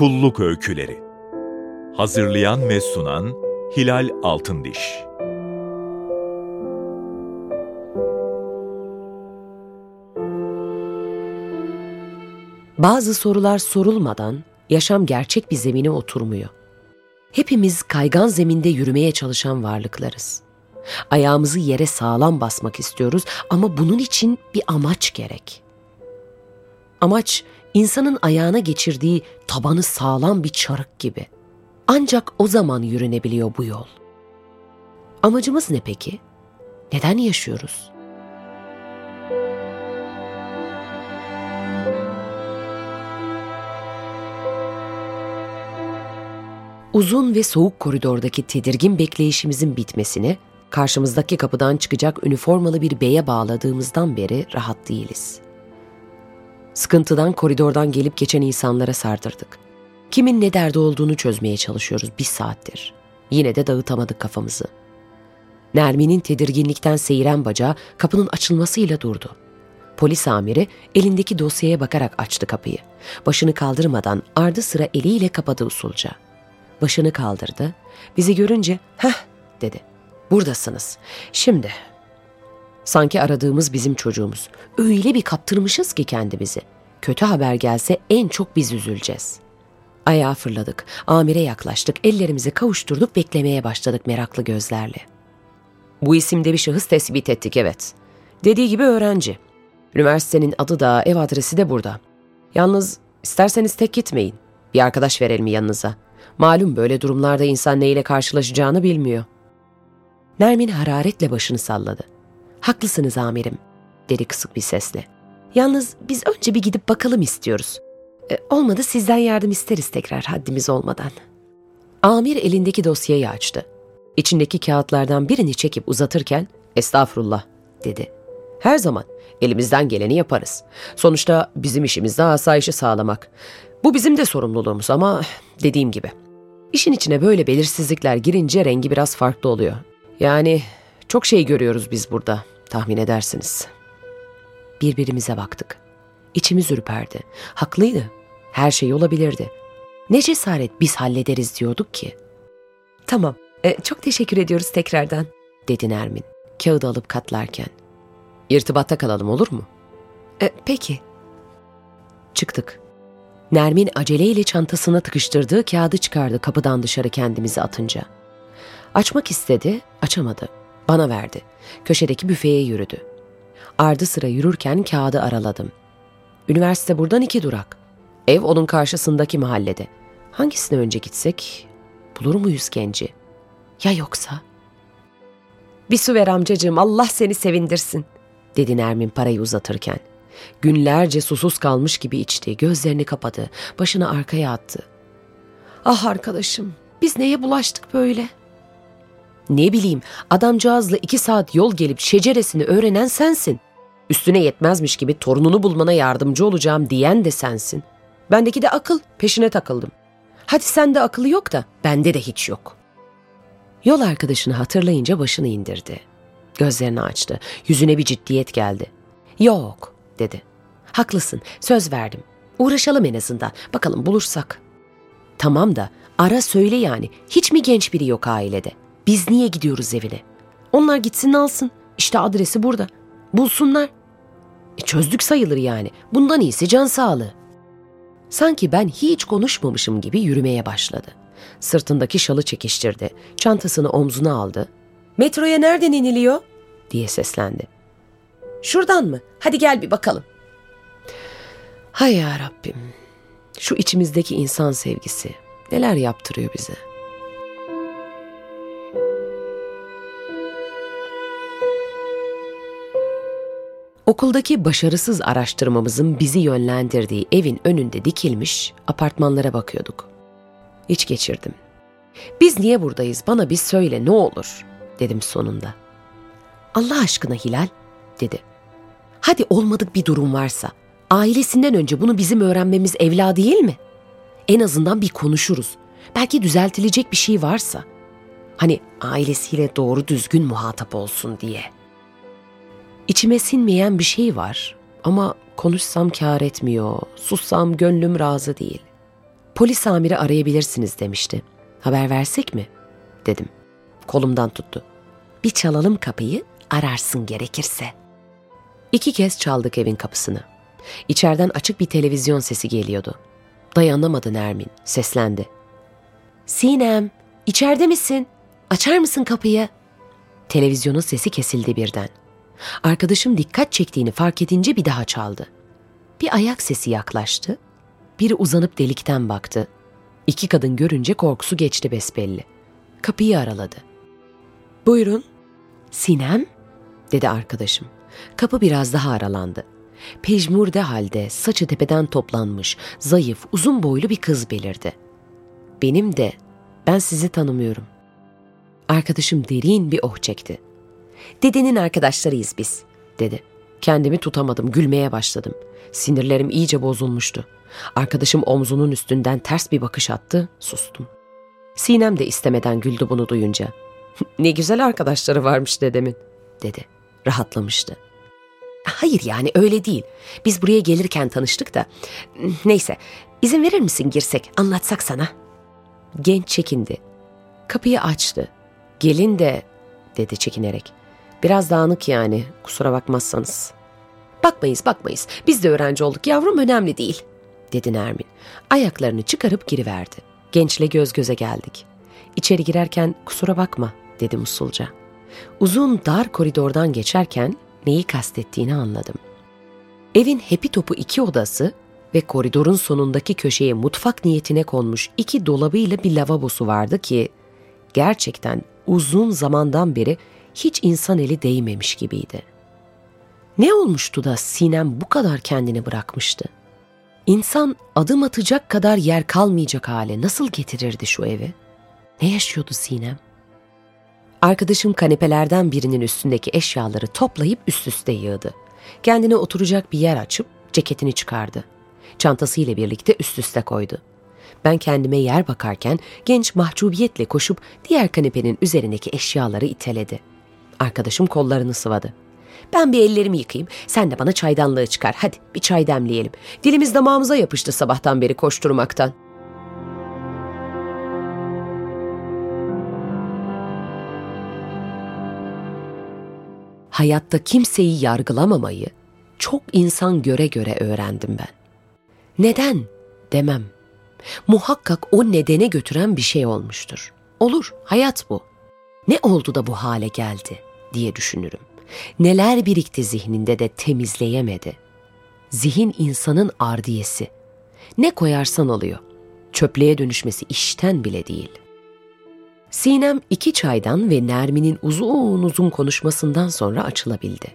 Kulluk Öyküleri Hazırlayan ve sunan Hilal Altındiş Bazı sorular sorulmadan yaşam gerçek bir zemine oturmuyor. Hepimiz kaygan zeminde yürümeye çalışan varlıklarız. Ayağımızı yere sağlam basmak istiyoruz ama bunun için bir amaç gerek. Amaç insanın ayağına geçirdiği tabanı sağlam bir çarık gibi. Ancak o zaman yürünebiliyor bu yol. Amacımız ne peki? Neden yaşıyoruz? Uzun ve soğuk koridordaki tedirgin bekleyişimizin bitmesini karşımızdaki kapıdan çıkacak üniformalı bir beye bağladığımızdan beri rahat değiliz. Sıkıntıdan koridordan gelip geçen insanlara sardırdık. Kimin ne derdi olduğunu çözmeye çalışıyoruz bir saattir. Yine de dağıtamadık kafamızı. Nermin'in tedirginlikten seyiren bacağı kapının açılmasıyla durdu. Polis amiri elindeki dosyaya bakarak açtı kapıyı. Başını kaldırmadan ardı sıra eliyle kapadı usulca. Başını kaldırdı. Bizi görünce heh dedi. Buradasınız. Şimdi. Sanki aradığımız bizim çocuğumuz. Öyle bir kaptırmışız ki kendimizi. Kötü haber gelse en çok biz üzüleceğiz. Ayağa fırladık. Amire yaklaştık. Ellerimizi kavuşturduk. Beklemeye başladık meraklı gözlerle. Bu isimde bir şahıs tespit ettik evet. Dediği gibi öğrenci. Üniversitenin adı da ev adresi de burada. Yalnız isterseniz tek gitmeyin. Bir arkadaş verelim yanınıza. Malum böyle durumlarda insan neyle karşılaşacağını bilmiyor. Nermin hararetle başını salladı. Haklısınız amirim, dedi kısık bir sesle. Yalnız biz önce bir gidip bakalım istiyoruz. E, olmadı sizden yardım isteriz tekrar haddimiz olmadan. Amir elindeki dosyayı açtı. İçindeki kağıtlardan birini çekip uzatırken estağfurullah dedi. Her zaman elimizden geleni yaparız. Sonuçta bizim işimiz de asayişi sağlamak. Bu bizim de sorumluluğumuz ama dediğim gibi. İşin içine böyle belirsizlikler girince rengi biraz farklı oluyor. Yani çok şey görüyoruz biz burada tahmin edersiniz. Birbirimize baktık. İçimiz ürperdi. Haklıydı. Her şey olabilirdi. Ne cesaret biz hallederiz diyorduk ki. Tamam, e, çok teşekkür ediyoruz tekrardan, dedi Nermin. Kağıdı alıp katlarken. İrtibatta kalalım olur mu? E, peki. Çıktık. Nermin aceleyle çantasına tıkıştırdığı kağıdı çıkardı kapıdan dışarı kendimizi atınca. Açmak istedi, açamadı. Bana verdi. Köşedeki büfeye yürüdü. Ardı sıra yürürken kağıdı araladım. Üniversite buradan iki durak. Ev onun karşısındaki mahallede. Hangisine önce gitsek bulur muyuz genci? Ya yoksa? Bir su ver amcacığım Allah seni sevindirsin dedi Nermin parayı uzatırken. Günlerce susuz kalmış gibi içti, gözlerini kapadı, başını arkaya attı. Ah arkadaşım, biz neye bulaştık böyle? Ne bileyim, adamcağızla iki saat yol gelip şeceresini öğrenen sensin. Üstüne yetmezmiş gibi torununu bulmana yardımcı olacağım diyen de sensin. Bendeki de akıl, peşine takıldım. Hadi sende akıllı yok da bende de hiç yok. Yol arkadaşını hatırlayınca başını indirdi. Gözlerini açtı. Yüzüne bir ciddiyet geldi. Yok, dedi. Haklısın, söz verdim. Uğraşalım en azından. Bakalım bulursak. Tamam da ara söyle yani. Hiç mi genç biri yok ailede? Biz niye gidiyoruz evine? Onlar gitsin alsın. İşte adresi burada. Bulsunlar. E çözdük sayılır yani. Bundan iyisi can sağlığı. Sanki ben hiç konuşmamışım gibi yürümeye başladı. Sırtındaki şalı çekiştirdi. Çantasını omzuna aldı. Metroya nereden iniliyor? diye seslendi. Şuradan mı? Hadi gel bir bakalım. Hay ya Rabbim. Şu içimizdeki insan sevgisi neler yaptırıyor bize. Okuldaki başarısız araştırmamızın bizi yönlendirdiği evin önünde dikilmiş apartmanlara bakıyorduk. İç geçirdim. Biz niye buradayız bana bir söyle ne olur dedim sonunda. Allah aşkına Hilal dedi. Hadi olmadık bir durum varsa ailesinden önce bunu bizim öğrenmemiz evla değil mi? En azından bir konuşuruz. Belki düzeltilecek bir şey varsa. Hani ailesiyle doğru düzgün muhatap olsun diye.'' İçime sinmeyen bir şey var ama konuşsam kâr etmiyor, sussam gönlüm razı değil. Polis amiri arayabilirsiniz demişti. Haber versek mi? Dedim. Kolumdan tuttu. Bir çalalım kapıyı, ararsın gerekirse. İki kez çaldık evin kapısını. İçeriden açık bir televizyon sesi geliyordu. Dayanamadı Nermin, seslendi. Sinem, içeride misin? Açar mısın kapıyı? Televizyonun sesi kesildi birden. Arkadaşım dikkat çektiğini fark edince bir daha çaldı. Bir ayak sesi yaklaştı. Biri uzanıp delikten baktı. İki kadın görünce korkusu geçti besbelli. Kapıyı araladı. Buyurun. Sinem, dedi arkadaşım. Kapı biraz daha aralandı. Pejmurde halde saçı tepeden toplanmış, zayıf, uzun boylu bir kız belirdi. Benim de, ben sizi tanımıyorum. Arkadaşım derin bir oh çekti. Dedenin arkadaşlarıyız biz, dedi. Kendimi tutamadım, gülmeye başladım. Sinirlerim iyice bozulmuştu. Arkadaşım omzunun üstünden ters bir bakış attı, sustum. Sinem de istemeden güldü bunu duyunca. ne güzel arkadaşları varmış dedemin, dedi. Rahatlamıştı. Hayır yani öyle değil. Biz buraya gelirken tanıştık da. Neyse, izin verir misin girsek, anlatsak sana? Genç çekindi. Kapıyı açtı. Gelin de, dedi çekinerek. Biraz dağınık yani, kusura bakmazsanız. Bakmayız, bakmayız. Biz de öğrenci olduk yavrum, önemli değil, dedi Nermin. Ayaklarını çıkarıp giriverdi. Gençle göz göze geldik. İçeri girerken kusura bakma, dedi usulca. Uzun dar koridordan geçerken neyi kastettiğini anladım. Evin hepi topu iki odası ve koridorun sonundaki köşeye mutfak niyetine konmuş iki dolabıyla bir lavabosu vardı ki gerçekten uzun zamandan beri hiç insan eli değmemiş gibiydi. Ne olmuştu da Sinem bu kadar kendini bırakmıştı? İnsan adım atacak kadar yer kalmayacak hale nasıl getirirdi şu evi? Ne yaşıyordu Sinem? Arkadaşım kanepelerden birinin üstündeki eşyaları toplayıp üst üste yığdı. Kendine oturacak bir yer açıp ceketini çıkardı. Çantasıyla birlikte üst üste koydu. Ben kendime yer bakarken genç mahcubiyetle koşup diğer kanepenin üzerindeki eşyaları iteledi. Arkadaşım kollarını sıvadı. Ben bir ellerimi yıkayayım. Sen de bana çaydanlığı çıkar. Hadi bir çay demleyelim. Dilimiz damağımıza yapıştı sabahtan beri koşturmaktan. Hayatta kimseyi yargılamamayı çok insan göre göre öğrendim ben. Neden demem. Muhakkak o nedene götüren bir şey olmuştur. Olur, hayat bu. Ne oldu da bu hale geldi?'' Diye düşünürüm. Neler birikti zihninde de temizleyemedi. Zihin insanın ardiyesi. Ne koyarsan oluyor. Çöplüğe dönüşmesi işten bile değil. Sinem iki çaydan ve Nermin'in uzun uzun konuşmasından sonra açılabildi.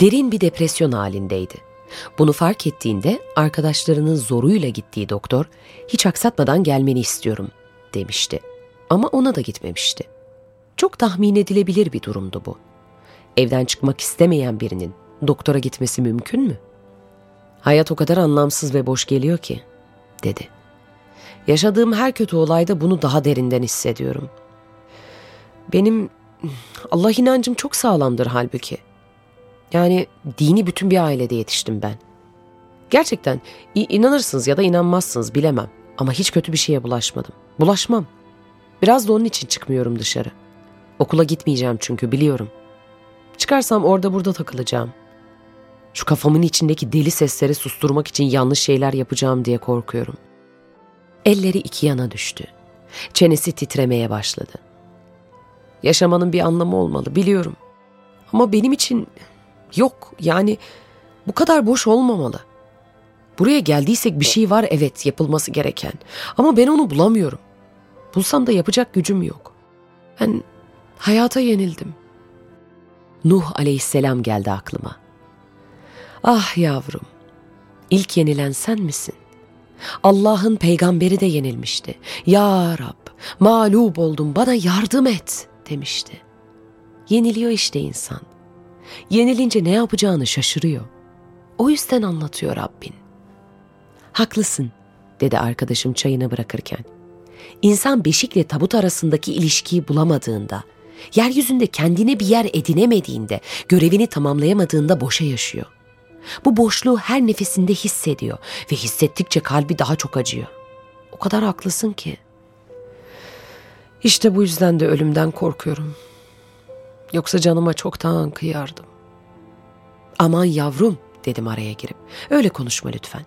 Derin bir depresyon halindeydi. Bunu fark ettiğinde arkadaşlarının zoruyla gittiği doktor hiç aksatmadan gelmeni istiyorum demişti. Ama ona da gitmemişti. Çok tahmin edilebilir bir durumdu bu. Evden çıkmak istemeyen birinin doktora gitmesi mümkün mü? Hayat o kadar anlamsız ve boş geliyor ki, dedi. Yaşadığım her kötü olayda bunu daha derinden hissediyorum. Benim Allah inancım çok sağlamdır halbuki. Yani dini bütün bir ailede yetiştim ben. Gerçekten inanırsınız ya da inanmazsınız bilemem. Ama hiç kötü bir şeye bulaşmadım. Bulaşmam. Biraz da onun için çıkmıyorum dışarı.'' Okula gitmeyeceğim çünkü biliyorum. Çıkarsam orada burada takılacağım. Şu kafamın içindeki deli sesleri susturmak için yanlış şeyler yapacağım diye korkuyorum. Elleri iki yana düştü. Çenesi titremeye başladı. Yaşamanın bir anlamı olmalı biliyorum. Ama benim için yok yani bu kadar boş olmamalı. Buraya geldiysek bir şey var evet yapılması gereken. Ama ben onu bulamıyorum. Bulsam da yapacak gücüm yok. Ben Hayata yenildim. Nuh aleyhisselam geldi aklıma. Ah yavrum, ilk yenilen sen misin? Allah'ın peygamberi de yenilmişti. Ya Rab, mağlup oldum bana yardım et demişti. Yeniliyor işte insan. Yenilince ne yapacağını şaşırıyor. O yüzden anlatıyor Rabbin. Haklısın, dedi arkadaşım çayını bırakırken. İnsan beşikle tabut arasındaki ilişkiyi bulamadığında, yeryüzünde kendine bir yer edinemediğinde, görevini tamamlayamadığında boşa yaşıyor. Bu boşluğu her nefesinde hissediyor ve hissettikçe kalbi daha çok acıyor. O kadar haklısın ki. İşte bu yüzden de ölümden korkuyorum. Yoksa canıma çoktan kıyardım. Aman yavrum dedim araya girip. Öyle konuşma lütfen.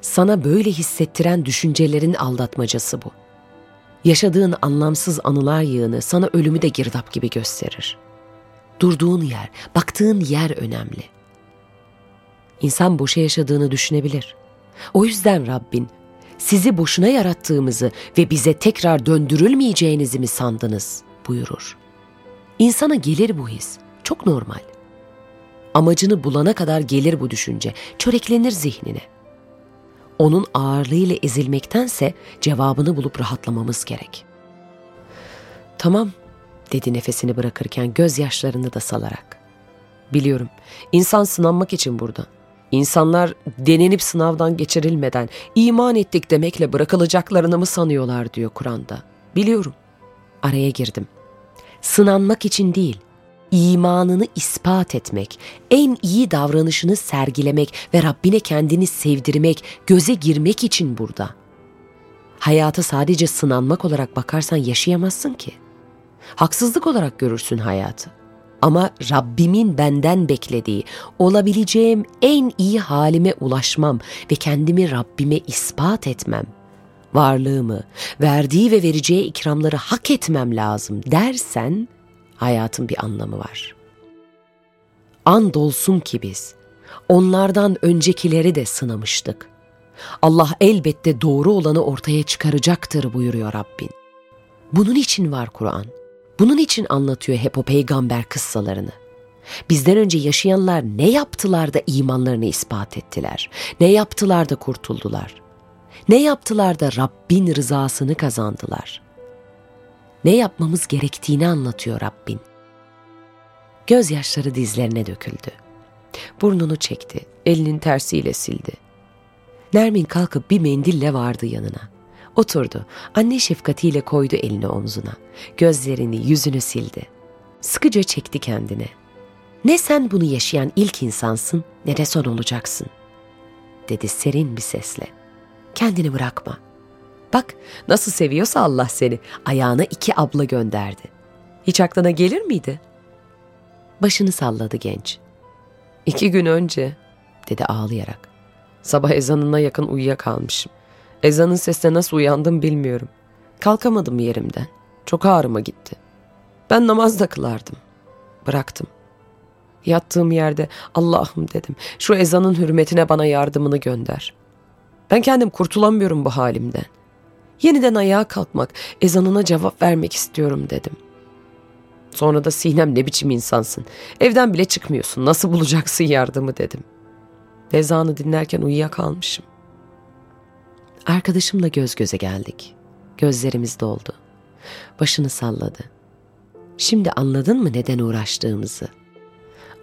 Sana böyle hissettiren düşüncelerin aldatmacası bu. Yaşadığın anlamsız anılar yığını sana ölümü de girdap gibi gösterir. Durduğun yer, baktığın yer önemli. İnsan boşa yaşadığını düşünebilir. O yüzden Rabbin sizi boşuna yarattığımızı ve bize tekrar döndürülmeyeceğinizi mi sandınız buyurur. İnsana gelir bu his. Çok normal. Amacını bulana kadar gelir bu düşünce. Çöreklenir zihnine. Onun ağırlığıyla ezilmektense cevabını bulup rahatlamamız gerek. Tamam, dedi nefesini bırakırken gözyaşlarını da salarak. Biliyorum, insan sınanmak için burada. İnsanlar denenip sınavdan geçirilmeden iman ettik demekle bırakılacaklarını mı sanıyorlar diyor Kur'an'da. Biliyorum. Araya girdim. Sınanmak için değil, imanını ispat etmek, en iyi davranışını sergilemek ve Rabbine kendini sevdirmek, göze girmek için burada. Hayata sadece sınanmak olarak bakarsan yaşayamazsın ki. Haksızlık olarak görürsün hayatı. Ama Rabbimin benden beklediği, olabileceğim en iyi halime ulaşmam ve kendimi Rabbime ispat etmem, varlığımı, verdiği ve vereceği ikramları hak etmem lazım dersen hayatın bir anlamı var. Andolsun ki biz onlardan öncekileri de sınamıştık. Allah elbette doğru olanı ortaya çıkaracaktır buyuruyor Rabbin. Bunun için var Kur'an. Bunun için anlatıyor hep o peygamber kıssalarını. Bizden önce yaşayanlar ne yaptılar da imanlarını ispat ettiler? Ne yaptılar da kurtuldular? Ne yaptılar da Rabbin rızasını kazandılar? Ne yapmamız gerektiğini anlatıyor Rabbin. Gözyaşları dizlerine döküldü. Burnunu çekti, elinin tersiyle sildi. Nermin kalkıp bir mendille vardı yanına. Oturdu. Anne şefkatiyle koydu elini omzuna. Gözlerini, yüzünü sildi. Sıkıca çekti kendine. Ne sen bunu yaşayan ilk insansın ne de son olacaksın. Dedi serin bir sesle. Kendini bırakma. Bak nasıl seviyorsa Allah seni. Ayağına iki abla gönderdi. Hiç aklına gelir miydi? Başını salladı genç. İki gün önce dedi ağlayarak. Sabah ezanına yakın uyuyakalmışım. Ezanın sesine nasıl uyandım bilmiyorum. Kalkamadım yerimden. Çok ağrıma gitti. Ben namaz da kılardım. Bıraktım. Yattığım yerde Allah'ım dedim. Şu ezanın hürmetine bana yardımını gönder. Ben kendim kurtulamıyorum bu halimden. Yeniden ayağa kalkmak, ezanına cevap vermek istiyorum dedim. Sonra da Sinem ne biçim insansın. Evden bile çıkmıyorsun. Nasıl bulacaksın yardımı dedim. Ezanı dinlerken uyuyakalmışım. Arkadaşımla göz göze geldik. Gözlerimiz doldu. Başını salladı. Şimdi anladın mı neden uğraştığımızı?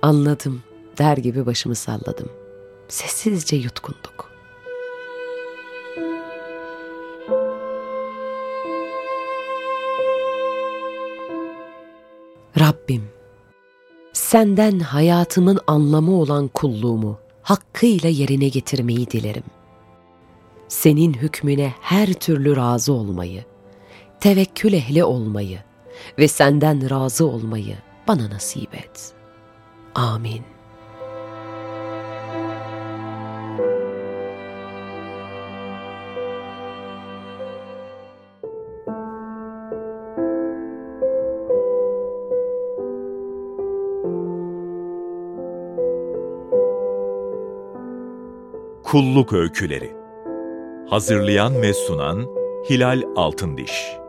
Anladım der gibi başımı salladım. Sessizce yutkunduk. Rabbim, senden hayatımın anlamı olan kulluğumu hakkıyla yerine getirmeyi dilerim.'' senin hükmüne her türlü razı olmayı, tevekkül ehli olmayı ve senden razı olmayı bana nasip et. Amin. Kulluk Öyküleri. Hazırlayan ve sunan Hilal Altındiş